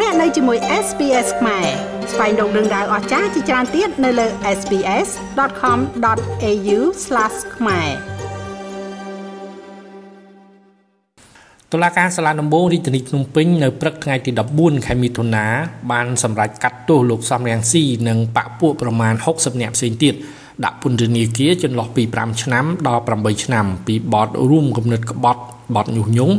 លោកអ្នកនៅជាមួយ SPS ខ្មែរស្វែងរកដឹងដៅអស្ចារ្យជាច្រើនទៀតនៅលើ SPS.com.au/ ខ្មែរតុលាការសាលាដំបងរាជធានីភ្នំពេញនៅព្រឹកថ្ងៃទី14ខែមិថុនាបានសម្រេចកាត់ទោសលោកសំរងស៊ីនិងបពពួកប្រមាណ60នាក់ផ្សេងទៀត ដាក់ពន្ធនាគារចន្លោះពី5ឆ្នាំដល់8ឆ្នាំ ពីបទរួមគំនិតក្បត់បទញុះញង់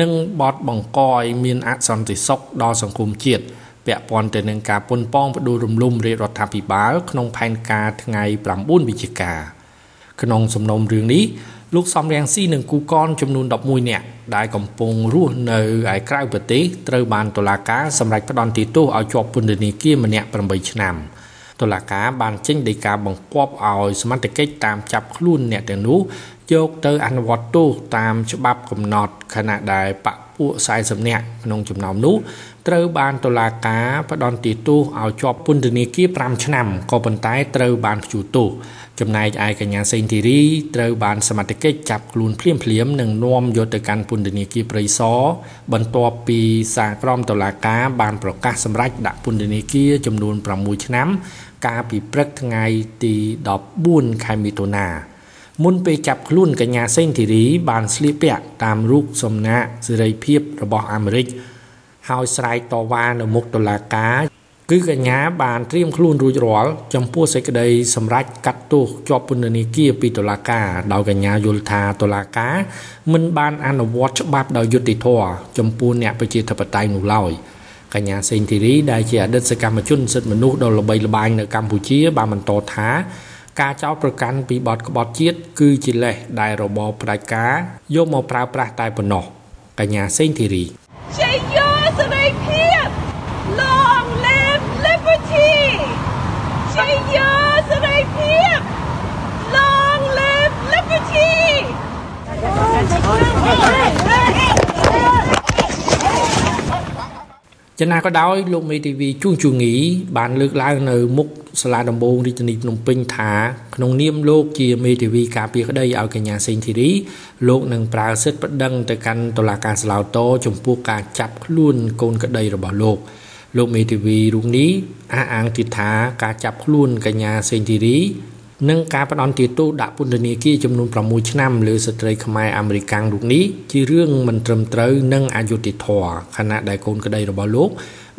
និងបទបង្កឲ្យមានអសន្តិសុខដល់សង្គមជាតិពាក់ព័ន្ធទៅនឹងការប៉ុនប៉ងផ្ដួលរំលំរាជរដ្ឋាភិបាល ក្នុងផែនការថ្ងៃ9វិច្ឆិកាក្នុងសំណុំរឿងនេះលោកសំរងស៊ីនិងគូកនចំនួន11នាក់ដែលកំពុងរស់នៅឯក្រៅប្រទេសត្រូវបានតុលាការសម្រេចផ្តន្ទាទោសឲ្យជាប់ពន្ធនាគារម្នាក់8ឆ្នាំ តុលាការបានចេញដីកាបង្គាប់ឲ្យសមត្ថកិច្ចតាមចាប់ខ្លួនអ្នកទាំងនោះយកទៅអនុវត្តទោសតាមច្បាប់កំណត់ខណៈដែលបព ពួក40នាក់ក្នុងចំណោមនោះត្រូវបានតុលាការផ្តន្ទាទោសឲ្យជាប់ពន្ធនាគារ5ឆ្នាំក៏ប៉ុន្តែត្រូវបានព្យួរទោសចំណែកឯកញ្ញាសេងធីរីត្រូវបានសមត្ថកិច្ចចាប់ខ្លួនភ្លាមភ្លាមនិងនាំយកទៅកាន់ពន្ធនាគារព្រៃសរបន្ទាប់ពីសាលក្រមតុលាការបានប្រកាសសម្រេចដាក់ពន្ធនាគារចំនួន6ឆ្នាំកាលពីព្រឹកថ្ងៃទី14ខែមិថុនា មុនពេលចាប់ខ្លួនកញ្ញាសេងធីរីបានស្លៀកពាក់តាមរូបសំណាកសេរីភាពរបស់អាមេរិកហើយស្រែកតវ៉ានៅមុខតុលាការគឺកញ្ញាបានត្រៀមខ្លួនរួចរាល់ចំពោះសេចក្តីសម្រេចកាត់ទោសជាប់ពន្ធនាគារពីតុលាការដោយកញ្ញាយល់ថាតុលាការមិនបានអនុវត្តច្បាប់ដោយយុត្តិធម៌ចំពោះអ្នកប្រជាធិបតេយ្យនោះឡើយកញ្ញាសេងធីរីដែលជាអតីតសកម្មជនសិទ្ធិមនុស្សដ៏ល្បីល្បាញនៅកម្ពុជាបានបន្តថា ការចោទប្រកាន់ពីបទក្បត់ជាតិគឺជាលេសដែលរបបផ្ដាច់ការយកមកប្រើប្រាស់តែប៉ុណ្ណោះកញ្ញាសេងធីរីជាយោសេរីភាព Long live liberty ជាយោសេរីភាព Long live liberty ចំណាក៏ដោយលោកមេធាវីជួងជូងីបានលើកឡើងនៅមុខសាលាដំបងរាជធានីភ្នំពេញថាក្នុងនាមលោកជាមេធាវីការពារក្តីឲ្យកញ្ញាសេងធីរីលោកនឹងប្រើសិទ្ធិប្តឹងទៅកាន់តុលាការស្លាវតចំពោះការចាប់ខ្លួនកូនក្តីរបស់លោកលោកមេធាវីរូបនេះអះអាងទៀតថាការចាប់ខ្លួនកញ្ញាសេងធីរី និងការផ្ដន់ទាទោសដាក់ពន្ធនាគារចំនួន6ឆ្នាំលើស្ត្រីខ្មែរអាមេរិកាំងរូបនេះជារឿងមិនត្រឹមត្រូវនិងអយុត្តិធម៌ខណៈដែលកូនក្តីរបស់លោក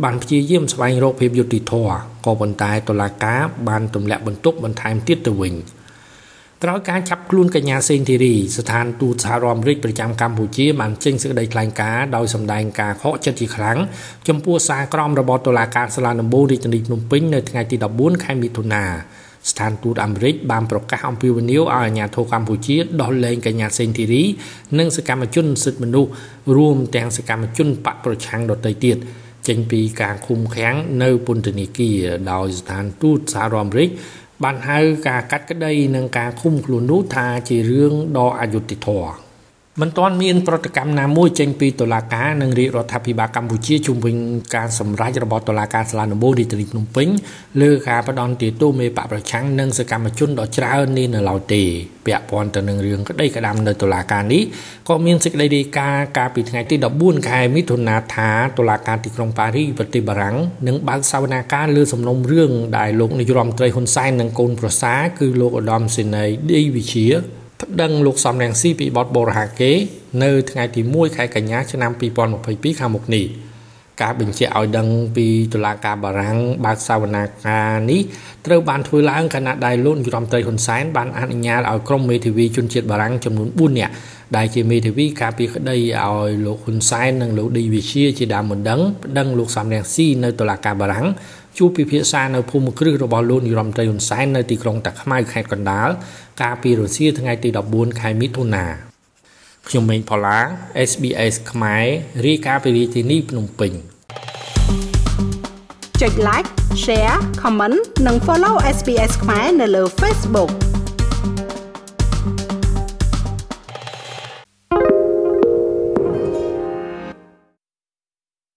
បានព្យាយាមស្វែងរកភាពយុត្តិធម៌ក៏ប៉ុន្តែតុលាការបានទម្លាក់បន្ទុកបន្ថែមទៀតទៅវិញក្រោយការចាប់ខ្លួនកញ្ញាសេងធីរីស្ថានទូតសហរដ្ឋអាមេរិកប្រចាំកម្ពុជាបានចេញសេចក្តីថ្លែងការណ៍ដោយសម្ដែងការខកចិត្តជាខ្លាំងចំពោះសារក្រមរបស់តុលាការសាលាដំបូងរាជធានីភ្នំពេញនៅថ្ងៃទី14ខែមិថុនា ស្ថានទូតអាមេរិកបានប្រកាសអំពាវនាវឲ្យអាជ្ញាធរកម្ពុជាដោះលែងកញ្ញាសេងធីរីនិងសកម្មជនសិទ្ធិមនុស្សរួមទាំងសកម្មជនបកប្រឆាំងដទៃទៀតចេញពីការឃុំឃាំងនៅពន្ធនាគារដោយស្ថានទូតសហរដ្ឋអាមេរិកបានហៅការកាត់ក្តីនិងការឃុំខ្លួននោះថាជារឿងដ៏អយុត្តិធម៌ មិនទាន់មានប្រតិកម្មណាមួយចេញពីតុលាការនិងរាជរដ្ឋាភិបាលកម្ពុជាជុំវិញការសម្រេចរបស់តុលាការសាលាដំបូងរាជធានីភ្នំពេញលើការផ្ដន់ទាទោសមេបកប្រឆាំងនិងសកម្មជនដ៏ច្រើននេះនៅឡើយទេពាក់ព័ន្ធទៅនឹងរឿងក្តីក្តាំនៅតុលាការនេះក៏មានសេចក្តីរាយការណ៍កាលពីថ្ងៃទី14ខែមិថុនាថាតុលាការទីក្រុងប៉ារីសប្រទេសបារាំងនឹងបើកសវនាការលើសំណុំរឿងដែលលោកនាយរដ្ឋមន្ត្រីហ៊ុនសែននិងកូនប្រសាគឺលោកឧត្តមសេនីយ៍ឌីវិជា ប្តឹងលោកសំរងស៊ីពីបទបរិហាកេនៅថ្ងៃទី1ខែកញ្ញាឆ្នាំ2022ខាងមុខនេះការបញ្ជាក់ឲ្យដឹងពីតុលាការបារាំងបើកសវនាការនេះត្រូវបានធ្វើឡើងខណៈដែលលោកនាយរដ្ឋមន្ត្រីហ៊ុនសែនបានអនុញ្ញាតឲ្យក្រុមមេធាវីជនជាតិបារាំងចំនួន4នាក់ដែលជាមេធាវីការពារក្តីឲ្យលោកហ៊ុនសែននិងលោកឌីវិជាជាដើមមិនដឹងប្តឹងលោកសំរងស៊ីនៅតុលាការបារាំង ជួបពិភាក្សានៅភូមិគ្រឹះរបស់លោកនាយរដ្ឋមន្ត្រីហ៊ុនសែននៅទីក្រុងតាខ្មៅខេត្តកណ្ដាលកាលពីរសៀលថ្ងៃទី14ខែមិថុនាខ្ញុំមេងផល្លា SBS ខ្មែររាយការណ៍ពីរាជធានីភ្នំពេញចុច like share comment និង follow SBS ខ្មែរនៅលើ Facebook